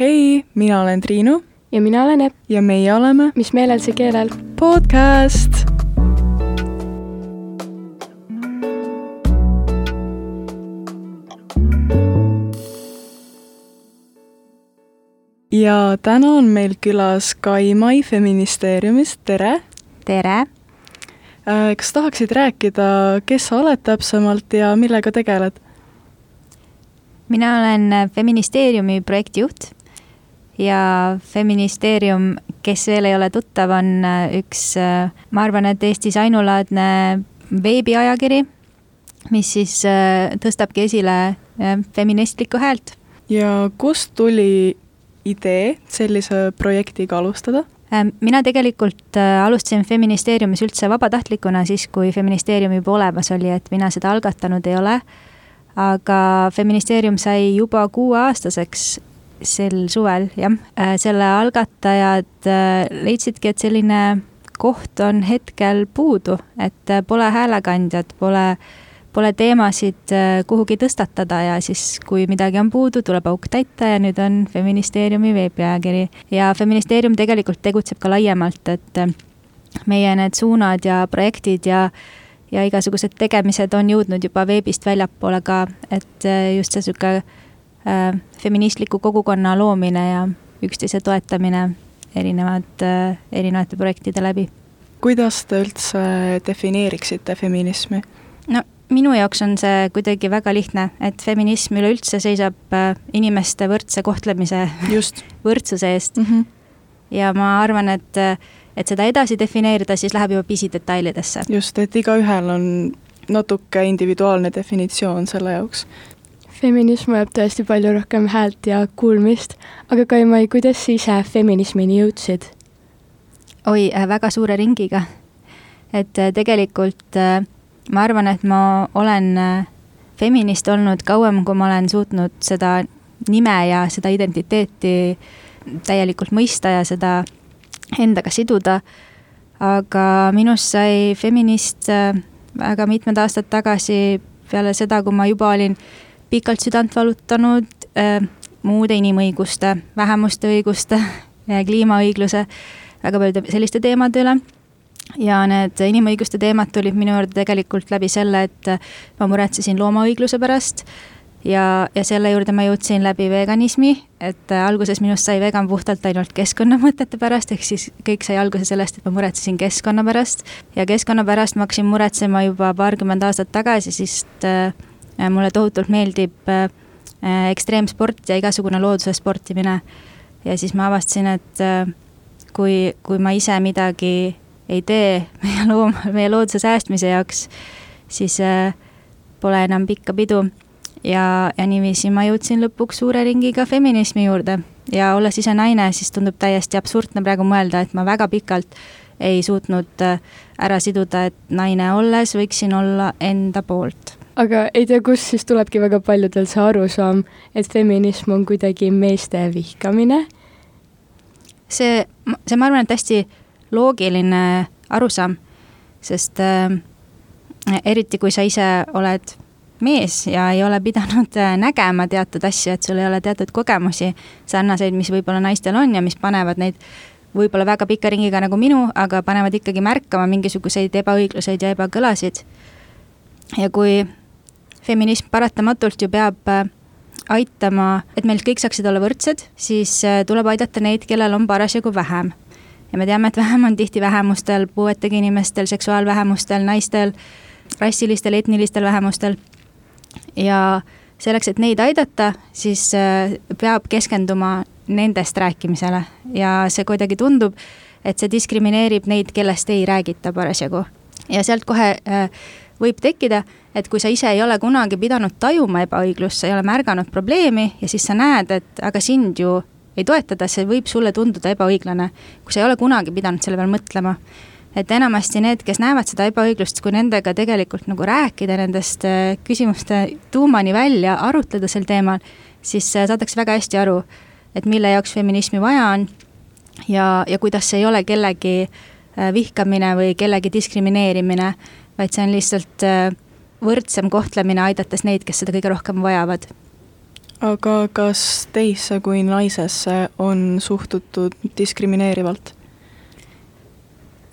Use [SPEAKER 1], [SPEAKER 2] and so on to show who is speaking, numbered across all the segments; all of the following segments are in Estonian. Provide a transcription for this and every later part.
[SPEAKER 1] hei, mina olen Triinu.
[SPEAKER 2] ja mina olen Epp.
[SPEAKER 1] ja meie oleme
[SPEAKER 2] Mis meelel see keelel
[SPEAKER 1] podcast. ja täna on meil külas Kaimai Feministeeriumist, tere!
[SPEAKER 3] tere!
[SPEAKER 1] kas tahaksid rääkida, kes sa oled täpsemalt ja millega tegeled?
[SPEAKER 3] mina olen Feministeeriumi projektijuht ja Feministeerium, kes veel ei ole tuttav, on üks, ma arvan, et Eestis ainulaadne veebiajakiri, mis siis tõstabki esile feministlikku häält.
[SPEAKER 1] ja kust tuli idee sellise projektiga alustada?
[SPEAKER 3] mina tegelikult alustasin Feministeeriumis üldse vabatahtlikuna siis, kui Feministeerium juba olemas oli, et mina seda algatanud ei ole. aga Feministeerium sai juba kuueaastaseks sel suvel, jah. selle algatajad leidsidki, et selline koht on hetkel puudu, et pole häälekandjat, pole pole teemasid kuhugi tõstatada ja siis, kui midagi on puudu, tuleb auk täita ja nüüd on Feministeeriumi veebiajakiri. ja Feministeerium tegelikult tegutseb ka laiemalt, et meie need suunad ja projektid ja ja igasugused tegemised on jõudnud juba veebist väljapoole ka, et just see äh, feministliku kogukonna loomine ja üksteise toetamine erinevad äh,, erinevate projektide läbi.
[SPEAKER 1] kuidas te üldse defineeriksite feminismi?
[SPEAKER 3] no minu jaoks on see kuidagi väga lihtne, et feminism üleüldse seisab inimeste võrdse kohtlemise, võrdsuse eest mm. -hmm. ja ma arvan, et, et seda edasi defineerida, siis läheb juba pisidetailidesse.
[SPEAKER 1] just, et igaühel on natuke individuaalne definitsioon selle jaoks.
[SPEAKER 2] Feminism vajab tõesti palju rohkem häält ja kuulmist, aga Kaimai, kuidas sa ise feminismini jõudsid?
[SPEAKER 3] oi, väga suure ringiga. et tegelikult äh, ma arvan, et ma olen äh, feminist olnud kauem, kui ma olen suutnud seda nime ja seda identiteeti täielikult mõista ja seda endaga siduda. aga minust sai feminist äh, väga mitmed aastad tagasi peale seda, kui ma juba olin pikalt südant valutanud äh, muude inimõiguste, vähemuste õiguste, kliimaõigluse, väga paljude selliste teemade üle ja need inimõiguste teemad tulid minu juurde tegelikult läbi selle, et ma muretsesin loomaõigluse pärast ja, ja selle juurde ma jõudsin läbi veganismi, et alguses minust sai vegan puhtalt ainult keskkonnamõtete pärast, ehk siis kõik sai alguse sellest, et ma muretsesin keskkonna pärast. ja keskkonna pärast ma hakkasin muretsema juba paarkümmend aastat tagasi, sest äh, mulle tohutult meeldib äh, ekstreemsport ja igasugune looduse sportimine. ja siis ma avastasin, et äh, kui, kui ma ise midagi ei tee meie loom-, meie looduse säästmise jaoks, siis äh, pole enam pikka pidu. ja, ja niiviisi ma jõudsin lõpuks suure ringiga feminismi juurde ja olles ise naine, siis tundub täiesti absurdne praegu mõelda, et ma väga pikalt ei suutnud äh, ära siduda, et naine olles võiksin olla enda poolt.
[SPEAKER 2] Aga ei tea, kust siis tulebki väga paljudel see arusaam, et feminism on kuidagi meeste vihkamine?
[SPEAKER 3] see, see, ma arvan, et hästi loogiline arusaam, sest äh, eriti kui sa ise oled mees ja ei ole pidanud äh, nägema teatud asju, et sul ei ole teatud kogemusi sarnaseid, mis võib-olla naistel on ja mis panevad neid võib-olla väga pika ringiga nagu minu, aga panevad ikkagi märkama mingisuguseid ebaõigluseid ja ebakõlasid. ja kui feminism paratamatult ju peab äh, aitama, et meil kõik saaksid olla võrdsed, siis äh, tuleb aidata neid, kellel on parasjagu vähem ja me teame, et vähem on tihti vähemustel, puuetega inimestel, seksuaalvähemustel, naistel, rassilistel, etnilistel vähemustel. ja selleks, et neid aidata, siis äh, peab keskenduma nendest rääkimisele ja see kuidagi tundub, et see diskrimineerib neid, kellest ei räägita parasjagu. ja sealt kohe võib tekkida, et kui sa ise ei ole kunagi pidanud tajuma ebaõiglust, sa ei ole märganud probleemi ja siis sa näed, et aga sind ju ei toetada, see võib sulle tunduda ebaõiglane, kui sa ei ole kunagi pidanud selle peale mõtlema. et enamasti need, kes näevad seda ebaõiglust, kui nendega tegelikult nagu rääkida nendest äh, küsimuste tuumani välja, arutleda sel teemal, siis äh, saadakse väga hästi aru, et mille jaoks feminismi vaja on ja, ja kuidas see ei ole kellegi äh, vihkamine või kellegi diskrimineerimine, vaid see on lihtsalt võrdsem kohtlemine, aidates neid, kes seda kõige rohkem vajavad
[SPEAKER 1] aga kas teisse kui naisesse on suhtutud diskrimineerivalt?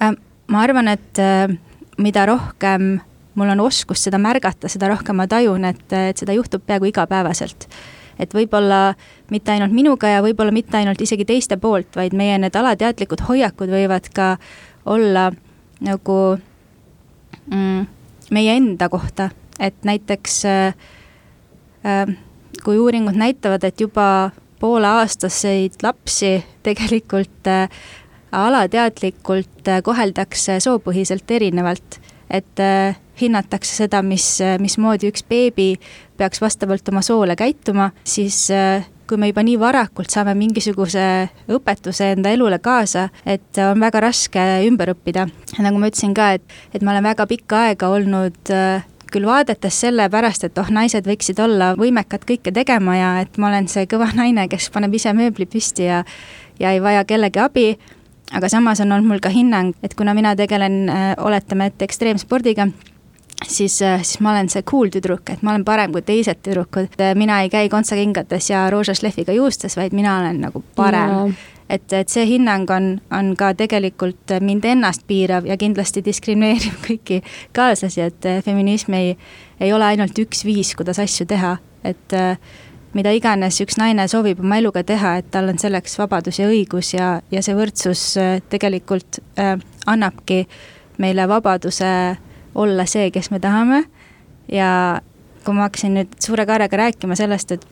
[SPEAKER 3] Äh, ma arvan, et äh, mida rohkem mul on oskust seda märgata, seda rohkem ma tajun, et, et seda juhtub peaaegu igapäevaselt. et võib-olla mitte ainult minuga ja võib-olla mitte ainult isegi teiste poolt, vaid meie need alateadlikud hoiakud võivad ka olla nagu mm, meie enda kohta, et näiteks äh, äh, kui uuringud näitavad, et juba pooleaastaseid lapsi tegelikult äh, alateadlikult äh, koheldakse soopõhiselt erinevalt. et äh, hinnatakse seda, mis, äh, mismoodi üks beebi peaks vastavalt oma soole käituma, siis äh, kui me juba nii varakult saame mingisuguse õpetuse enda elule kaasa, et on väga raske ümber õppida. nagu ma ütlesin ka, et, et ma olen väga pikka aega olnud äh, küll vaadates sellepärast, et oh, naised võiksid olla võimekad kõike tegema ja et ma olen see kõva naine, kes paneb ise mööbli püsti ja, ja ei vaja kellegi abi. aga samas on olnud mul ka hinnang, et kuna mina tegelen, äh, oletame, et ekstreemspordiga siis, äh, siis ma olen see cool tüdruk, et ma olen parem kui teised tüdrukud. mina ei käi kontsakingates ja roosa šlehviga juustes, vaid mina olen nagu parem. et, et see hinnang on, on ka tegelikult mind ennast piirav ja kindlasti diskrimineerib kõiki kaaslasi, et äh, feminism ei, ei ole ainult üks viis, kuidas asju teha, et äh, mida iganes üks naine soovib oma eluga teha, et tal on selleks vabadus ja õigus ja, ja see võrdsus tegelikult äh, annabki meile vabaduse äh, olla see, kes me tahame. ja kui ma hakkasin nüüd suure kaarega rääkima sellest, et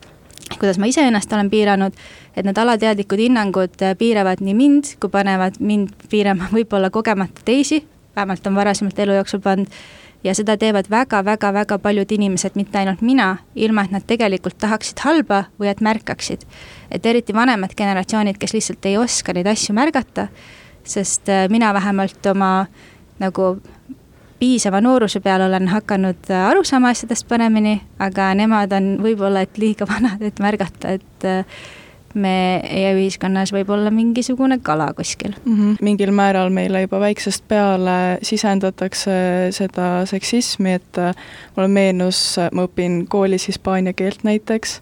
[SPEAKER 3] kuidas ma iseennast olen piiranud, et need alateadlikud hinnangud piiravad nii mind, kui panevad mind piirama võib-olla kogemata teisi, vähemalt on varasemalt elu jooksul pannud, ja seda teevad väga-väga-väga paljud inimesed, mitte ainult mina, ilma et nad tegelikult tahaksid halba või et märkaksid. et eriti vanemad generatsioonid, kes lihtsalt ei oska neid asju märgata, sest äh, mina vähemalt oma nagu piisava nooruse peal olen hakanud äh, aru saama asjadest paremini, aga nemad on võib-olla, et liiga vanad, et märgata, et äh, meie ühiskonnas võib olla mingisugune kala kuskil
[SPEAKER 1] mm. -hmm. mingil määral meile juba väiksest peale sisendatakse seda seksismi, et äh, mulle meenus, ma õpin koolis hispaania keelt näiteks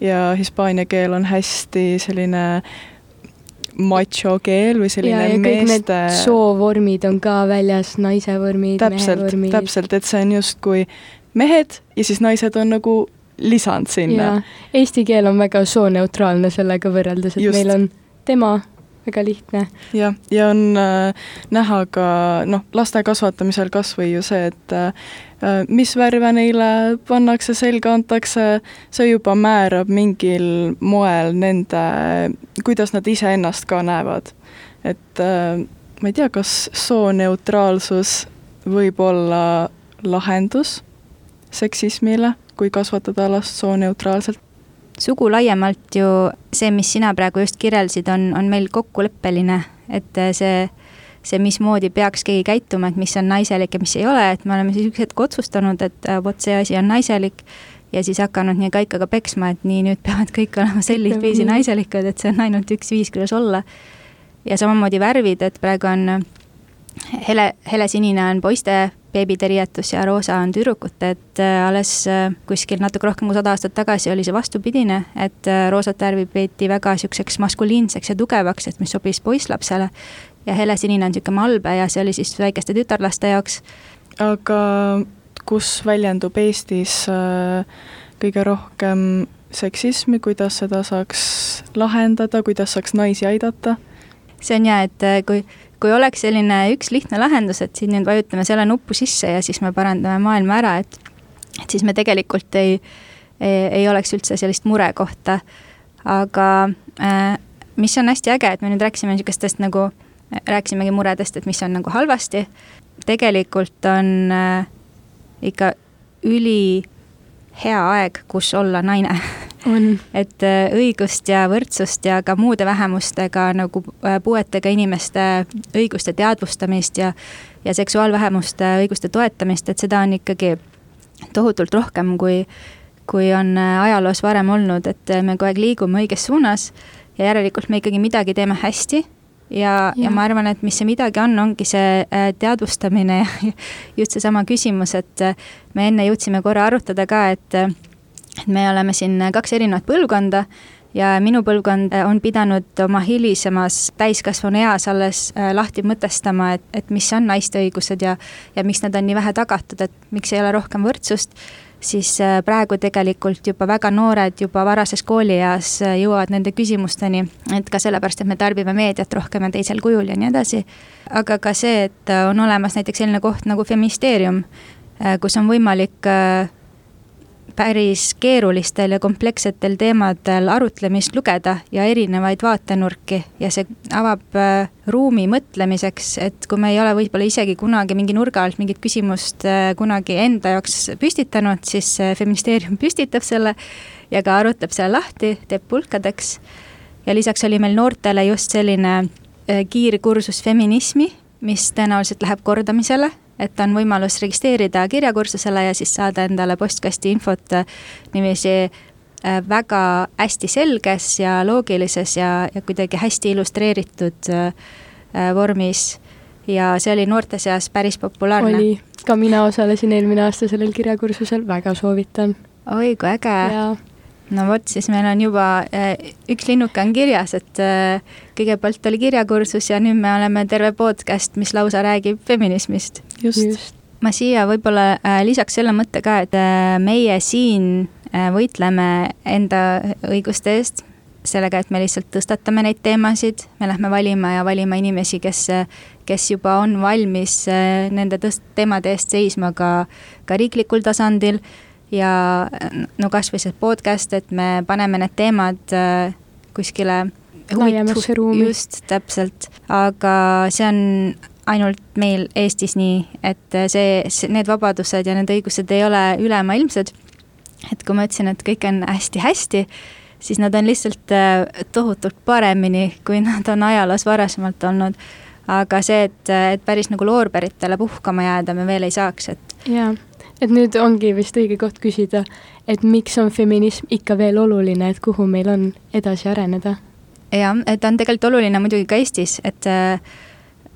[SPEAKER 1] ja hispaania keel on hästi selline äh, macho keel või selline ja, ja meeste.
[SPEAKER 2] soovormid on ka väljas, naise vormid,
[SPEAKER 1] mehe vormid. täpselt, et see on justkui mehed ja siis naised on nagu lisand sinna.
[SPEAKER 2] Eesti keel on väga sooneutraalne sellega võrreldes, et Just. meil on tema väga lihtne.
[SPEAKER 1] jah, ja on äh, näha ka noh, laste kasvatamisel kas või ju see, et äh, mis värve neile pannakse selga, antakse, see juba määrab mingil moel nende, kuidas nad iseennast ka näevad. et äh, ma ei tea, kas sooneutraalsus võib olla lahendus seksismile, kui kasvatada last sooneutraalselt?
[SPEAKER 3] Sugu laiemalt ju see, mis sina praegu just kirjeldasid, on, on meil kokkuleppeline, et see, see, mismoodi peaks keegi käituma, et mis on naiselik ja mis ei ole, et me oleme siis üks hetk otsustanud, et äh, vot see asi on naiselik ja siis hakanud nii kaikaga peksma, et nii, nüüd peavad kõik olema sellist viisi naiselikud, et see on ainult üks viis, kuidas olla. ja samamoodi värvid, et praegu on hele, helesinine on poiste beebide riietus ja roosa on tüdrukute, et äh, alles äh, kuskil natuke rohkem kui sada aastat tagasi oli see vastupidine, et äh, roosat värvi peeti väga sihukeseks maskuliinseks ja tugevaks, et mis sobis poisslapsele. ja helesinine on sihuke malbe ja see oli siis väikeste tütarlaste jaoks.
[SPEAKER 1] aga kus väljendub Eestis kõige rohkem seksismi, kuidas seda saaks lahendada, kuidas saaks naisi aidata?
[SPEAKER 3] see on hea, et kui kui oleks selline üks lihtne lahendus, et siin nüüd vajutame selle nuppu sisse ja siis me parandame maailma ära, et et siis me tegelikult ei, ei, ei oleks üldse sellist murekohta. aga äh, mis on hästi äge, et me nüüd rääkisime niisugustest nagu, rääkisimegi muredest, et mis on nagu halvasti, tegelikult on äh, ikka ülihea aeg, kus olla naine et äh, õigust ja võrdsust ja ka muude vähemustega nagu äh, puuetega inimeste õiguste teadvustamist ja, ja seksuaalvähemuste õiguste toetamist, et seda on ikkagi tohutult rohkem, kui, kui on äh, ajaloos varem olnud, et me kogu aeg liigume õiges suunas ja järelikult me ikkagi midagi teeme hästi ja, ja., ja ma arvan, et mis see midagi on, ongi see teadvustamine ja just seesama küsimus, et me enne jõudsime korra arutada ka, et et me oleme siin kaks erinevat põlvkonda ja minu põlvkond on pidanud oma hilisemas täiskasvanueas alles äh, lahti mõtestama, et, et mis on naiste õigused ja, ja miks nad on nii vähe tagatud, et miks ei ole rohkem võrdsust siis äh, praegu tegelikult juba väga noored juba varases koolieas äh, jõuavad nende küsimusteni, et ka sellepärast, et me tarbime meediat rohkem ja teisel kujul ja nii edasi. aga ka see, et äh, on olemas näiteks selline koht nagu Feministeerium, kus on võimalik päris keerulistel ja komplekssetel teemadel arutlemist lugeda ja erinevaid vaatenurki ja see avab äh, ruumi mõtlemiseks, et kui me ei ole võib-olla isegi kunagi mingi nurga alt mingit küsimust äh, kunagi enda jaoks püstitanud, siis feministeerium püstitab selle ja ka arutab selle lahti, teeb pulkadeks. ja lisaks oli meil noortele just selline äh, kiirkursus feminismi, mis tõenäoliselt läheb kordamisele et on võimalus registreerida kirjakursusele ja siis saada endale postkasti infot äh, niiviisi äh, väga hästi selges ja loogilises ja, ja kuidagi hästi illustreeritud äh, vormis. ja see oli noorte seas päris populaarne.
[SPEAKER 2] oli, ka mina osalesin eelmine aasta sellel kirjakursusel, väga soovitan.
[SPEAKER 3] oi, kui äge no vot, siis meil on juba äh, üks linnuke on kirjas, et äh, kõigepealt oli kirjakursus ja nüüd me oleme terve podcast, mis lausa räägib feminismist.
[SPEAKER 1] just, just..
[SPEAKER 3] ma siia võib-olla äh, lisaks selle mõtte ka, et meie siin võitleme enda õiguste eest, sellega, et me lihtsalt tõstatame neid teemasid, me lähme valima ja valima inimesi, kes, kes juba on valmis nende tõst-, teemade eest seisma ka, ka riiklikul tasandil ja no kasvõi see podcast, et me paneme need teemad äh, kuskile
[SPEAKER 2] laiemasse ruumi.
[SPEAKER 3] just, täpselt, aga see on ainult meil Eestis nii, et see, see, need vabadused ja need õigused ei ole ülemaailmsed. et kui ma ütlesin, et kõik on hästi-hästi, siis nad on lihtsalt äh, tohutult paremini, kui nad on ajaloos varasemalt olnud. aga see, et, et päris nagu loorberitele puhkama jääda me veel ei saaks, et.
[SPEAKER 2] jaa et nüüd ongi vist õige koht küsida, et miks on feminism ikka veel oluline, et kuhu meil on edasi areneda?
[SPEAKER 3] jah, et ta on tegelikult oluline muidugi ka Eestis, et äh,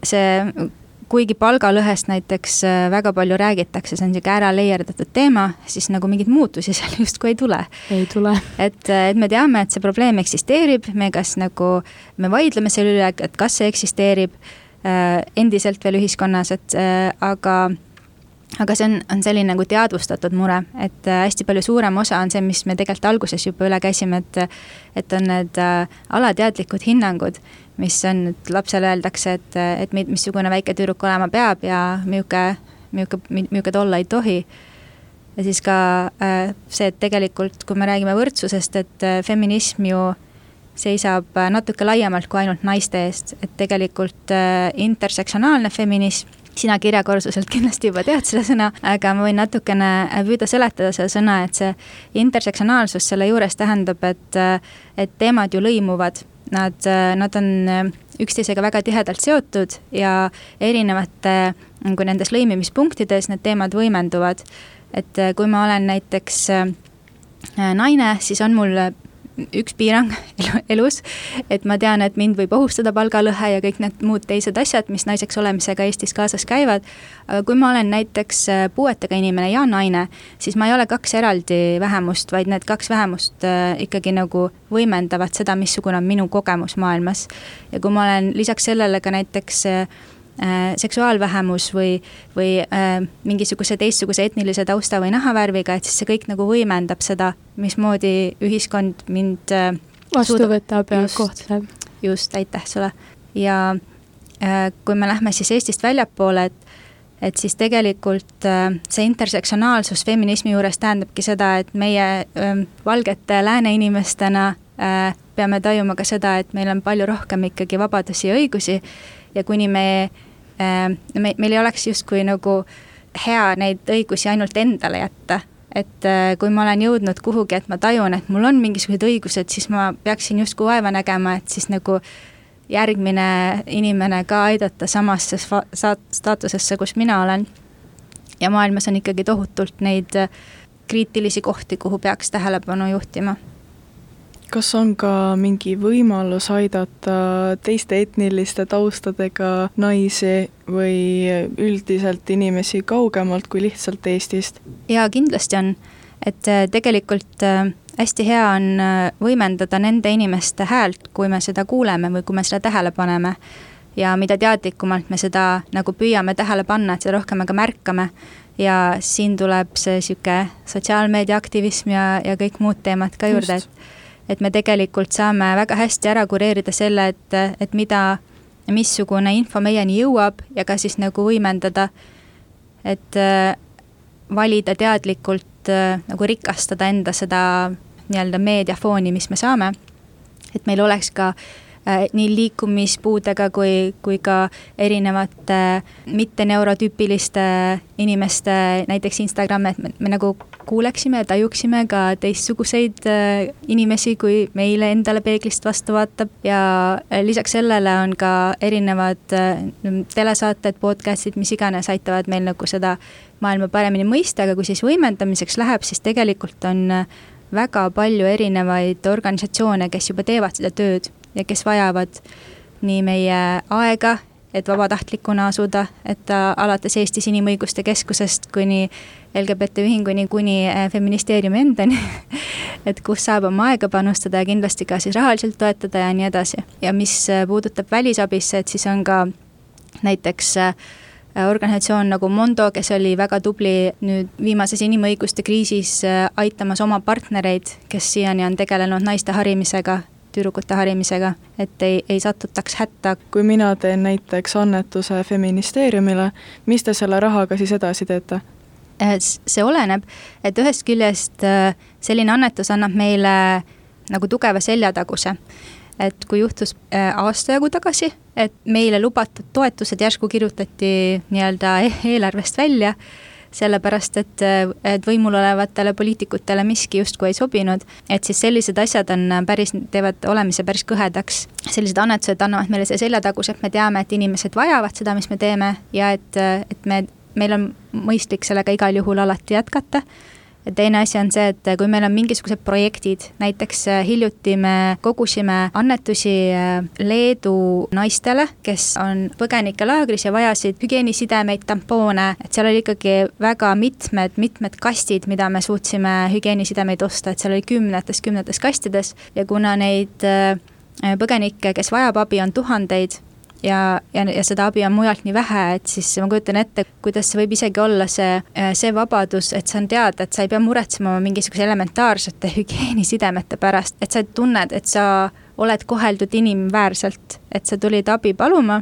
[SPEAKER 3] see, kuigi palgalõhest näiteks äh, väga palju räägitakse, see on niisugune ära leierdatud teema, siis nagu mingeid muutusi seal justkui ei tule.
[SPEAKER 2] ei tule.
[SPEAKER 3] et, äh, et me teame, et see probleem eksisteerib, me kas nagu, me vaidleme selle üle, et kas see eksisteerib endiselt veel ühiskonnas, et aga aga see on, on selline nagu teadvustatud mure, et äh, hästi palju suurem osa on see, mis me tegelikult alguses juba üle käisime, et et on need äh, alateadlikud hinnangud, mis on, et lapsele öeldakse, et, et missugune väike tüdruk olema peab ja milline, milline, milline ta olla ei tohi. ja siis ka äh, see, et tegelikult, kui me räägime võrdsusest, et feminism ju seisab natuke laiemalt kui ainult naiste eest, et tegelikult intersektsionaalne feminism sina kirjakursuselt kindlasti juba tead seda sõna, aga ma võin natukene püüda seletada seda sõna, et see intersektsionaalsus selle juures tähendab, et, et teemad ju lõimuvad. Nad, nad on üksteisega väga tihedalt seotud ja erinevate nagu nendes lõimimispunktides need teemad võimenduvad. et kui ma olen näiteks naine, siis on mul üks piirang elus, et ma tean, et mind võib ohustada palgalõhe ja kõik need muud teised asjad, mis naiseks olemisega Eestis kaasas käivad. aga kui ma olen näiteks äh, puuetega inimene ja naine, siis ma ei ole kaks eraldi vähemust, vaid need kaks vähemust äh, ikkagi nagu võimendavad seda, missugune on minu kogemus maailmas. ja kui ma olen lisaks sellele ka näiteks äh, seksuaalvähemus või, või äh, mingisuguse teistsuguse etnilise tausta või nahavärviga, et siis see kõik nagu võimendab seda, mismoodi ühiskond mind äh,
[SPEAKER 2] vastu võtab ja kohtleb.
[SPEAKER 3] just, aitäh sulle. ja äh, kui me lähme siis Eestist väljapoole, et et siis tegelikult äh, see intersektsionaalsus feminismi juures tähendabki seda, et meie äh, valgete lääne inimestena äh, peame tajuma ka seda, et meil on palju rohkem ikkagi vabadusi ja õigusi ja kuni me me, meil ei oleks justkui nagu hea neid õigusi ainult endale jätta. et äh, kui ma olen jõudnud kuhugi, et ma tajun, et mul on mingisugused õigused, siis ma peaksin justkui vaeva nägema, et siis nagu järgmine inimene ka aidata samasse staatusesse, kus mina olen. ja maailmas on ikkagi tohutult neid äh, kriitilisi kohti, kuhu peaks tähelepanu juhtima
[SPEAKER 1] kas on ka mingi võimalus aidata teiste etniliste taustadega naisi või üldiselt inimesi kaugemalt kui lihtsalt Eestist?
[SPEAKER 3] jaa, kindlasti on. et äh, tegelikult äh, hästi hea on äh, võimendada nende inimeste häält, kui me seda kuuleme või kui me seda tähele paneme. ja mida teadlikumalt me seda nagu püüame tähele panna, et seda rohkem me ka märkame. ja siin tuleb see sihuke sotsiaalmeedia aktivism ja, ja kõik muud teemad ka juurde, et et me tegelikult saame väga hästi ära kureerida selle, et, et mida, missugune info meieni jõuab ja ka siis nagu võimendada, et valida teadlikult äh, nagu rikastada enda seda nii-öelda meediafooni, mis me saame. et meil oleks ka äh, nii liikumispuudega kui, kui ka erinevate mitte neurotüüpiliste inimeste näiteks Instagram, et me, me nagu kuuleksime ja tajuksime ka teistsuguseid äh, inimesi, kui meile endale peeglist vastu vaatab. Ja äh, lisaks sellele on ka erinevad äh, telesaated, podcast'id, mis iganes aitavad meil nagu seda maailma paremini mõista, aga kui siis võimendamiseks läheb, siis tegelikult on väga palju erinevaid organisatsioone, kes juba teevad seda tööd ja kes vajavad nii meie aega, et vabatahtlikuna asuda, et alates Eestis Inimõiguste Keskusest kuni LGBT ühinguni kuni feministeeriumi endani et kus saab oma aega panustada ja kindlasti ka siis rahaliselt toetada ja nii edasi. ja mis puudutab välisabisse, et siis on ka näiteks äh, organisatsioon nagu Mondo, kes oli väga tubli nüüd viimases inimõiguste kriisis aitamas oma partnereid, kes siiani on tegelenud naiste harimisega, tüdrukute harimisega, et ei, ei satutaks hätta.
[SPEAKER 1] kui mina teen näiteks annetuse feministeeriumile, mis te selle rahaga siis edasi teete?
[SPEAKER 3] Äh, see oleneb, et ühest küljest äh, selline annetus annab meile nagu tugeva seljataguse et kui juhtus äh, aasta jagu tagasi, et meile lubatud toetused järsku kirjutati nii-öelda e-, eelarvest välja, sellepärast et, et võimul olevatele poliitikutele miski justkui ei sobinud, et siis sellised asjad on päris, teevad olemise päris kõhedaks. sellised annetused annavad meile see seljataguse, et me teame, et inimesed vajavad seda, mis me teeme ja et, et me, meil on mõistlik sellega igal juhul alati jätkata teine asi on see, et kui meil on mingisugused projektid, näiteks äh, hiljuti me kogusime annetusi äh, Leedu naistele, kes on põgenikelaagris ja vajasid hügieenisidemeid, tampoone, et seal oli ikkagi väga mitmed, mitmed kastid, mida me suutsime hügieenisidemeid osta, et seal oli kümnetes, kümnetes kastides. Ja kuna neid äh, põgenikke, kes vajab abi, on tuhandeid ja, ja, ja seda abi on mujalt nii vähe, et siis ma kujutan ette, kuidas see võib isegi olla see, äh, see vabadus, et sa on teada, et sa ei pea muretsema mingisuguse elementaarsete hügieenisidemete pärast, et sa tunned, et sa oled koheldud inimväärselt, et sa tulid abi paluma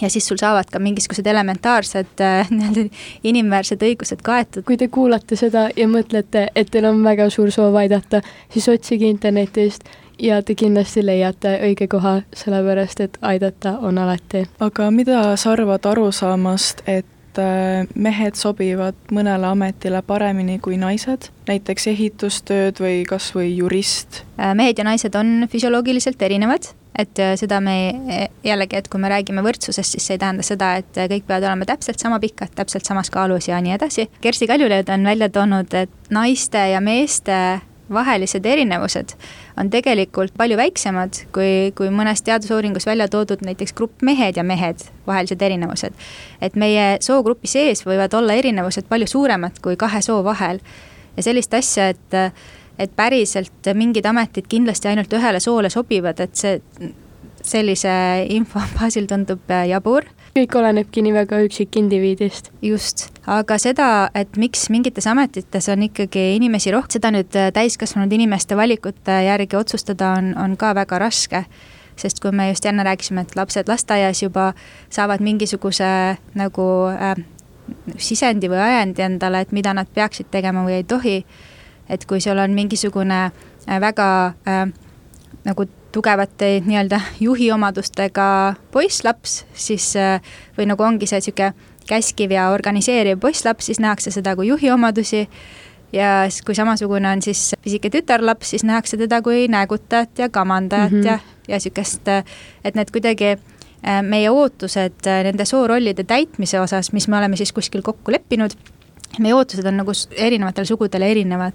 [SPEAKER 3] ja siis sul saavad ka mingisugused elementaarsed äh, nii-öelda inimväärsed õigused kaetud.
[SPEAKER 2] kui te kuulate seda ja mõtlete, et teil on väga suur soov aidata, siis otsige internetist ja te kindlasti leiate õige koha, sellepärast et aidata on alati.
[SPEAKER 1] aga mida sa arvad arusaamast, et äh, mehed sobivad mõnele ametile paremini kui naised, näiteks ehitustööd või kas või jurist?
[SPEAKER 3] Äh, mehed ja naised on füsioloogiliselt erinevad, et äh, seda me jällegi, et kui me räägime võrdsusest, siis see ei tähenda seda, et kõik peavad olema täpselt sama pikad, täpselt samas kaalus ja nii edasi. Kersti Kaljulaid on välja toonud, et naiste ja meeste vahelised erinevused on tegelikult palju väiksemad kui, kui mõnes teadusuuringus välja toodud näiteks grupp mehed ja mehed vahelised erinevused. et meie soogrupi sees võivad olla erinevused palju suuremad kui kahe soo vahel. ja sellist asja, et, et päriselt mingid ametid kindlasti ainult ühele soole sobivad, et see sellise info baasil tundub jabur
[SPEAKER 2] kõik olenebki nii väga üksikindiviidist.
[SPEAKER 3] just, aga seda, et miks mingites ametites on ikkagi inimesi rohkem, seda nüüd äh, täiskasvanud inimeste valikute järgi otsustada on, on ka väga raske. sest kui me just enne rääkisime, et lapsed lasteaias juba saavad mingisuguse nagu äh, sisendi või ajendi endale, et mida nad peaksid tegema või ei tohi. et kui sul on mingisugune äh, väga äh, nagu tugevate nii-öelda juhi omadustega poisslaps, siis äh, või nagu ongi see niisugune käskiv ja organiseeriv poisslaps, siis nähakse seda kui juhi omadusi ja kui samasugune on siis pisike tütarlaps, siis nähakse teda kui näägutajat ja kamandajat mm -hmm. ja, ja niisugust, et need kuidagi äh, meie ootused äh, nende soorollide täitmise osas, mis me oleme siis kuskil kokku leppinud, meie ootused on nagu erinevatele sugudele erinevad.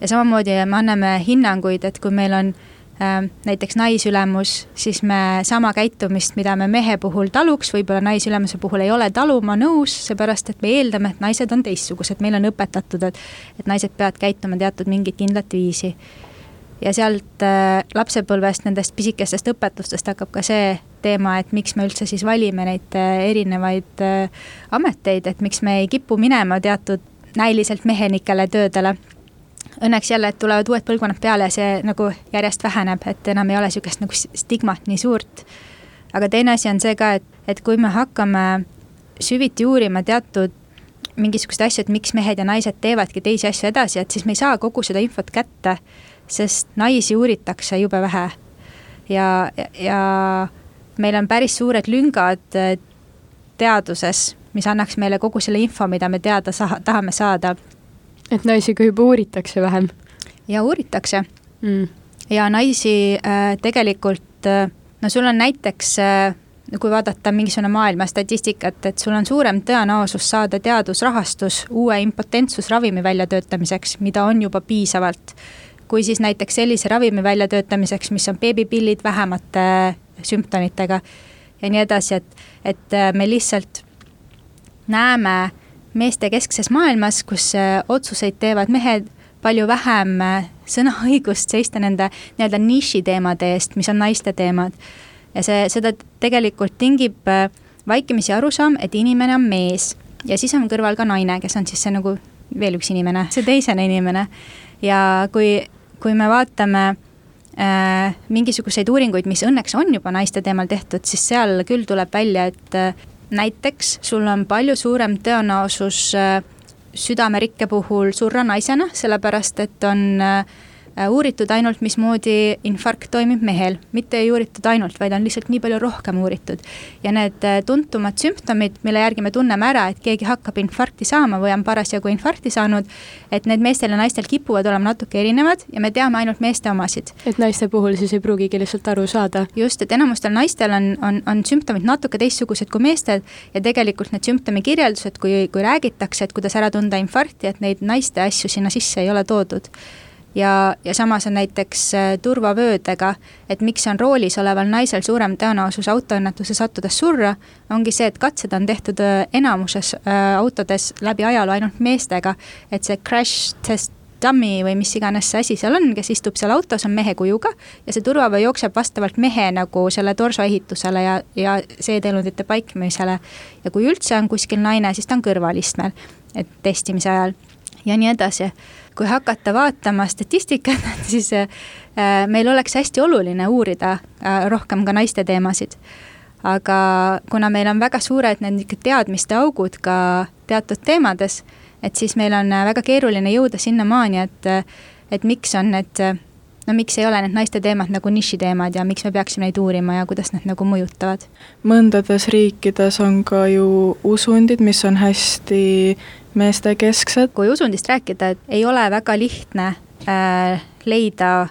[SPEAKER 3] ja samamoodi me anname hinnanguid, et kui meil on äh, näiteks naisülemus, siis me sama käitumist, mida me mehe puhul taluks, võib-olla naisülemuse puhul ei ole taluma nõus, seepärast et me eeldame, et naised on teistsugused, meil on õpetatud, et, et naised peavad käituma teatud mingit kindlat viisi ja sealt äh, lapsepõlvest, nendest pisikestest õpetustest hakkab ka see teema, et miks me üldse siis valime neid äh, erinevaid äh, ameteid, et miks me ei kipu minema teatud näiliselt mehenikele töödele. Õnneks jälle, tulevad uued põlvkonnad peale ja see nagu järjest väheneb, et enam ei ole niisugust nagu stigmat nii suurt. aga teine asi on see ka, et, et kui me hakkame süviti uurima teatud mingisuguseid asju, et miks mehed ja naised teevadki teisi asju edasi, et siis me ei saa kogu seda infot kätte sest naisi uuritakse jube vähe. ja, ja meil on päris suured lüngad äh, teaduses, mis annaks meile kogu selle info, mida me teada saa-, tahame saada.
[SPEAKER 2] Et naisi ka juba uuritakse vähem?
[SPEAKER 3] ja uuritakse. Mm.. ja naisi äh, tegelikult äh,, no sul on näiteks äh, kui vaadata mingisugune maailma statistikat, et sul on suurem tõenäosus saada teadusrahastus uue impotentsusravimi väljatöötamiseks, mida on juba piisavalt. Kui siis näiteks sellise ravimi väljatöötamiseks, mis on beebipillid vähemate sümptomitega ja nii edasi, et, et äh, me lihtsalt näeme meestekeskses maailmas, kus äh, otsuseid teevad mehed, palju vähem äh, sõnaõigust seista nende nii-öelda nišiteemade eest, mis on naiste teemad. ja see, seda tegelikult tingib vaikimisi arusaam, et inimene on mees ja siis on kõrval ka naine, kes on siis see nagu veel üks inimene, see teisene inimene. ja kui kui me vaatame äh, mingisuguseid uuringuid, mis õnneks on juba naiste teemal tehtud, siis seal küll tuleb välja, et äh, näiteks sul on palju suurem tõenäosus äh, südamerikke puhul surra naisena, sellepärast et on äh, uuritud ainult, mismoodi infarkt toimib mehel, mitte ei uuritud ainult, vaid on lihtsalt nii palju rohkem uuritud. ja need äh, tuntumad sümptomid, mille järgi me tunneme ära, et keegi hakkab infarkti saama või on parasjagu infarkti saanud, et need meestel ja naistel kipuvad olema natuke erinevad ja me teame ainult meeste omasid.
[SPEAKER 2] et naiste puhul siis ei pruugigi lihtsalt aru saada?
[SPEAKER 3] just, et enamustel naistel on, on, on sümptomid natuke teistsugused kui meestel ja tegelikult need sümptomi kirjeldused, kui, kui räägitakse, et kuidas ära tunda infarkti, et neid naiste asju sinna sisse ei ole toodud ja, ja samas on näiteks äh, turvavöödega, et miks on roolis oleval naisel suurem tõenäosus autoõnnetuse sattudes surra, ongi see, et katsed on tehtud äh, enamuses äh, autodes läbi ajaloo ainult meestega, et see crash test dummy või mis iganes see asi seal on, kes istub seal autos, on mehe kujuga ja see turvavöö jookseb vastavalt mehe nagu selle torso ehitusele ja, ja seeteelundite paiknemisele. ja kui üldse on kuskil naine, siis ta on kõrvalistmel, et testimise ajal ja nii edasi kui hakata vaatama statistikat, siis äh, meil oleks hästi oluline uurida äh, rohkem ka naiste teemasid. aga kuna meil on väga suured need teadmiste augud ka teatud teemades, et siis meil on äh, väga keeruline jõuda sinnamaani, et, et miks on need no miks ei ole need naiste teemad nagu nišiteemad ja miks me peaksime neid uurima ja kuidas need nagu mõjutavad?
[SPEAKER 1] mõndades riikides on ka ju usundid, mis on hästi meestekesksed.
[SPEAKER 3] kui usundist rääkida, et ei ole väga lihtne äh, leida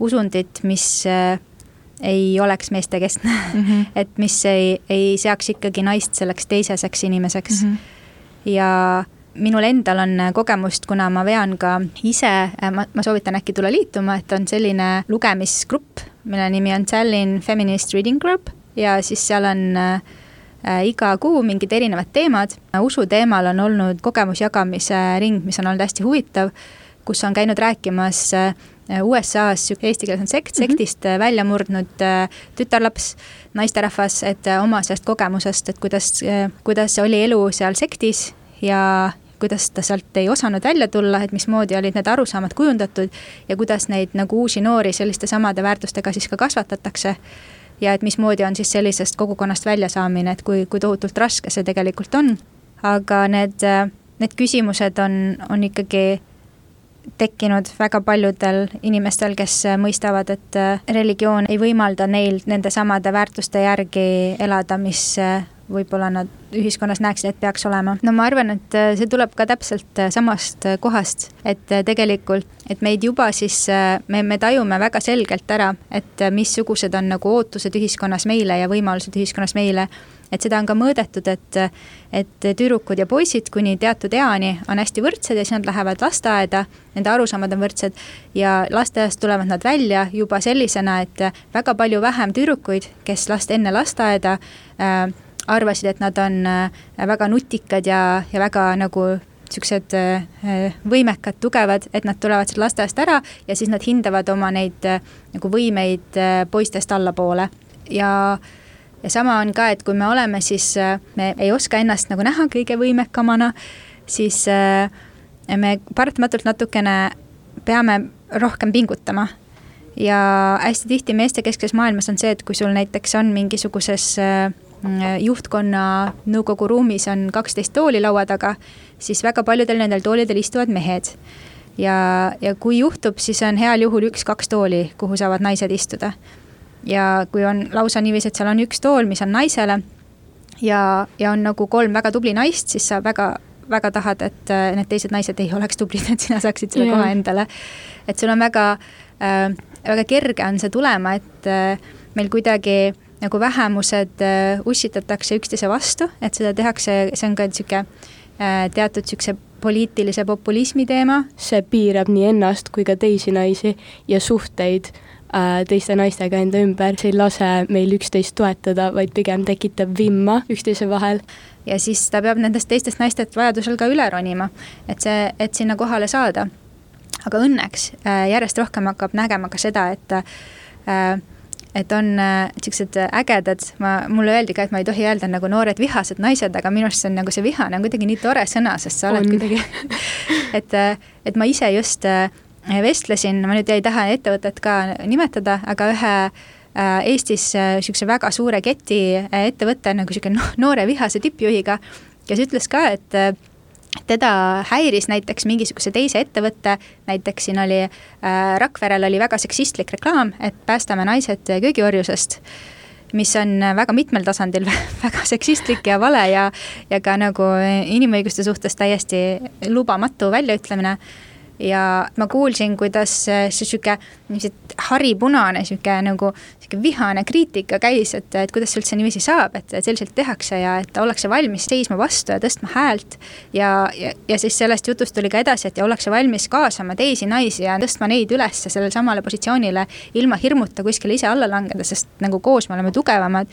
[SPEAKER 3] usundit, mis äh, ei oleks meestekeskne mm, -hmm. et mis ei, ei seaks ikkagi naist selleks teiseseks inimeseks mm. -hmm. ja minul endal on kogemust, kuna ma vean ka ise, äh, ma, ma soovitan äkki tulla liituma, et on selline lugemisgrupp, mille nimi on Tallinn Feminist Reading Group ja siis seal on äh, Äh, iga kuu mingid erinevad teemad. usu teemal on olnud kogemusjagamise ring, mis on olnud hästi huvitav, kus on käinud rääkimas äh, USA-s eesti keeles on sekt, mhm. sektist mm -hmm. välja murdnud tütarlaps, naisterahvas, et oma sellest kogemusest, et kuidas, kuidas oli elu seal sektis ja kuidas ta sealt ei osanud välja tulla, et mismoodi olid need arusaamad kujundatud ja kuidas neid nagu uusi noori selliste samade väärtustega siis ka kasvatatakse ja et mismoodi on siis sellisest kogukonnast väljasaamine, et kui, kui tohutult raske see tegelikult on. aga need, need küsimused on, on ikkagi tekkinud väga paljudel inimestel, kes mõistavad, et religioon ei võimalda neil nende samade väärtuste järgi elada, mis võib-olla nad ühiskonnas näeksid, et peaks olema. no ma arvan, et äh, see tuleb ka täpselt äh, samast äh, kohast, et tegelikult, et meid juba siis, me, me tajume väga selgelt ära, et missugused on nagu ootused ühiskonnas meile ja võimalused ühiskonnas meile et seda on ka mõõdetud, et, et tüdrukud ja poisid kuni teatud eani on hästi võrdsed ja siis nad lähevad lasteaeda, nende arusaamad on võrdsed ja lasteaiast tulevad nad välja juba sellisena, et väga palju vähem tüdrukuid, kes last enne lasteaeda äh, arvasid, et nad on äh, väga nutikad ja, ja väga nagu niisugused äh, võimekad, tugevad, et nad tulevad sealt lasteaiast ära ja siis nad hindavad oma neid äh, nagu võimeid poistest allapoole ja ja sama on ka, et kui me oleme, siis me ei oska ennast nagu näha kõige võimekamana, siis me paratamatult natukene peame rohkem pingutama. ja hästi tihti meestekeskses maailmas on see, et kui sul näiteks on mingisuguses äh, juhtkonna nõukogu ruumis on kaksteist tooli laua taga, siis väga paljudel nendel toolidel istuvad mehed. ja, ja kui juhtub, siis on heal juhul üks-kaks tooli, kuhu saavad naised istuda. ja kui on lausa niiviisi, et seal on üks tool, mis on naisele ja, ja on nagu kolm väga tubli naist, siis sa väga, väga tahad, et äh, need teised naised ei oleks tublid, et sina saaksid selle yeah. koha endale. et sul on väga äh,, väga kerge on see tulema, et äh, meil kuidagi äh, nagu vähemused äh, ussitatakse üksteise vastu, et seda tehakse, see on ka niisugune äh, teatud niisuguse poliitilise populismi teema.
[SPEAKER 2] see piirab nii ennast kui ka teisi naisi ja suhteid äh, teiste naistega enda ümber, see ei lase meil üksteist toetada, vaid pigem tekitab vimma üksteise vahel.
[SPEAKER 3] ja siis ta peab nendest teistest naistest vajadusel ka üle ronima, et see, et sinna kohale saada. aga õnneks järjest rohkem hakkab nägema ka seda, et äh, et on niisugused äh, äh, ägedad, ma, mulle öeldi ka, et ma ei tohi öelda nagu noored vihased naised, aga minu arust see on nagu see vihane on kuidagi nii tore sõna, sest sa oled on. kuidagi et, äh, et ma ise just vestlesin, ma nüüd ei taha ettevõtet ka nimetada, aga ühe Eestis niisuguse väga suure keti ettevõtte nagu niisugune noore vihase tippjuhiga, kes ütles ka, et teda häiris näiteks mingisuguse teise ettevõtte, näiteks siin oli äh, Rakverel oli väga seksistlik reklaam, et päästame naised köögiorjusest mis on väga mitmel tasandil väga seksistlik ja vale ja, ja ka nagu inimõiguste suhtes täiesti lubamatu väljaütlemine ja ma kuulsin, kuidas see sihuke, niiviisi haripunane sihuke nagu sihuke vihane kriitika käis, et, et kuidas see üldse niiviisi saab, et, et selliselt tehakse ja et ollakse valmis seisma vastu ja tõstma häält. ja, ja, ja siis sellest jutust tuli ka edasi, et ja ollakse valmis kaasama teisi naisi ja tõstma neid üles sellele samale positsioonile ilma hirmuta kuskile ise alla langeda, sest nagu koos me oleme tugevamad.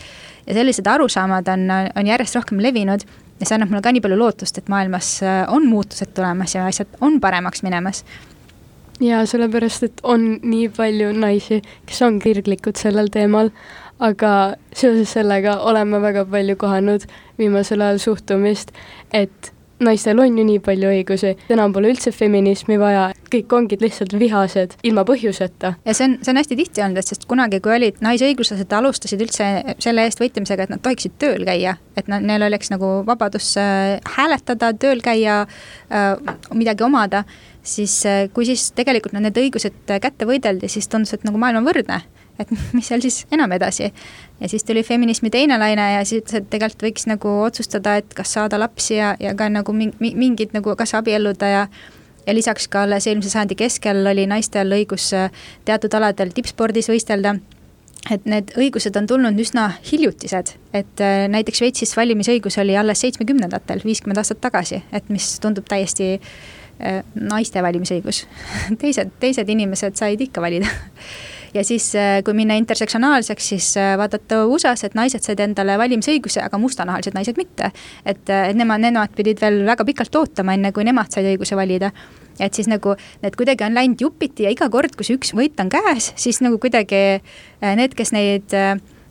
[SPEAKER 3] ja sellised arusaamad on, on järjest rohkem levinud ja see annab mulle ka nii palju lootust, et maailmas äh, on muutused tulemas ja asjad on paremaks minemas.
[SPEAKER 2] ja sellepärast, et on nii palju naisi, kes on kirglikud sellel teemal, aga seoses sellega oleme väga palju kohanud viimasel ajal suhtumist, et naistel on ju nii palju õigusi, enam pole üldse feminismi vaja, kõik ongi lihtsalt vihased ilma põhjuseta.
[SPEAKER 3] ja see on, see on hästi tihti olnud, et sest kunagi, kui olid naisõiguslased, alustasid üldse selle eest võitlemisega, et nad tohiksid tööl käia, et nad, neil oleks nagu vabadus äh, hääletada, tööl käia, äh, midagi omada, siis äh, kui siis tegelikult need õigused kätte võideldi, siis tundus, et nagu maailm on võrdne et mis seal siis enam edasi. ja siis tuli feminismi teine laine ja siis ütles, et tegelikult võiks nagu otsustada, et kas saada lapsi ja, ja ka nagu mingid nagu kas abielluda ja ja lisaks ka alles eelmise sajandi keskel oli naistel õigus äh, teatud aladel tippspordis võistelda. Et need õigused on tulnud üsna hiljutised, et äh, näiteks Šveitsis valimisõigus oli alles seitsmekümnendatel, viiskümmend aastat tagasi, et mis tundub täiesti äh, naiste valimisõigus. Teised, teised inimesed said ikka valida ja siis, äh, kui minna intersektsionaalseks, siis äh, vaadata USA-s, et naised said endale valimisõiguse, aga mustanahalised naised mitte. et, äh, et nemad, nemad pidid veel väga pikalt ootama, enne kui nemad said õiguse valida et siis nagu need kuidagi on läinud jupiti ja iga kord, kui see üks võit on käes, siis nagu kuidagi need, kes neid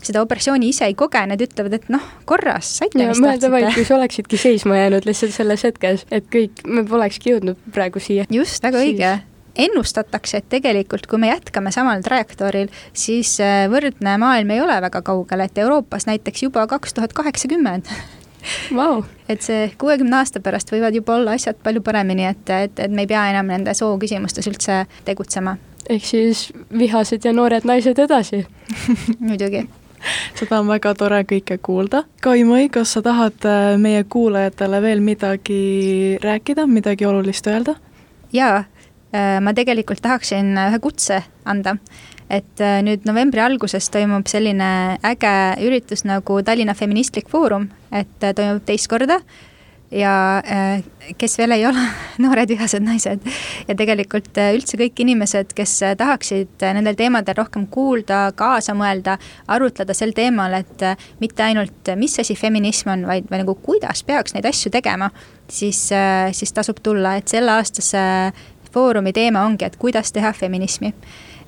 [SPEAKER 3] seda operatsiooni ise ei koge, need ütlevad, et noh, korras, saite, mis
[SPEAKER 2] tahtsite. kui sa oleksidki seisma jäänud lihtsalt selles hetkes, et kõik, me polekski jõudnud praegu siia.
[SPEAKER 3] just, väga siis. õige ennustatakse, et tegelikult, kui me jätkame samal trajektooril, siis äh, võrdne maailm ei ole väga kaugel, et Euroopas näiteks juba kaks tuhat kaheksakümmend
[SPEAKER 2] wow..
[SPEAKER 3] et see kuuekümne aasta pärast võivad juba olla asjad palju paremini, et, et, et me ei pea enam nende sooküsimustes üldse tegutsema.
[SPEAKER 2] ehk siis vihased ja noored naised edasi
[SPEAKER 3] muidugi
[SPEAKER 1] seda on väga tore kõike kuulda. Kaimõi, kas sa tahad äh, meie kuulajatele veel midagi rääkida, midagi olulist öelda?
[SPEAKER 3] jaa, ma tegelikult tahaksin ühe kutse anda. Et äh, nüüd novembri alguses toimub selline äge üritus nagu Tallinna Feministlik Foorum, et äh, toimub teist korda. Ja äh, kes veel ei ole noored vihased naised. Ja tegelikult üldse kõik inimesed, kes tahaksid nendel teemadel rohkem kuulda, kaasa mõelda, arutleda sel teemal, et mitte ainult, mis asi feminism on, vaid, nagu kuidas peaks neid asju tegema, siis, siis tasub tulla, et selle aastase foorumi teema ongi, et kuidas teha feminismi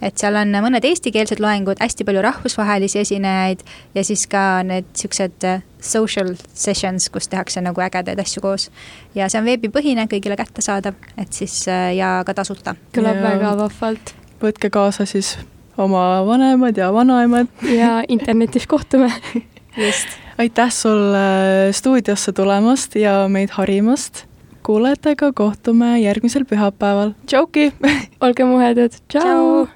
[SPEAKER 3] et seal on mõned eestikeelsed loengud, hästi palju rahvusvahelisi esinejaid ja siis ka need siuksed äh, social sessions, kus tehakse nagu ägedaid asju koos. ja see on veebipõhine, kõigile kättesaadav, et siis äh, ja ka tasuta.
[SPEAKER 2] kõlab väga vahvalt.
[SPEAKER 1] võtke kaasa siis oma vanemad ja vanaemad.
[SPEAKER 2] ja internetis kohtume
[SPEAKER 1] just. aitäh sulle stuudiosse tulemast ja meid harimast kuulajatega kohtume järgmisel pühapäeval. tšauki
[SPEAKER 2] olge muhedad, tšau, tšau.!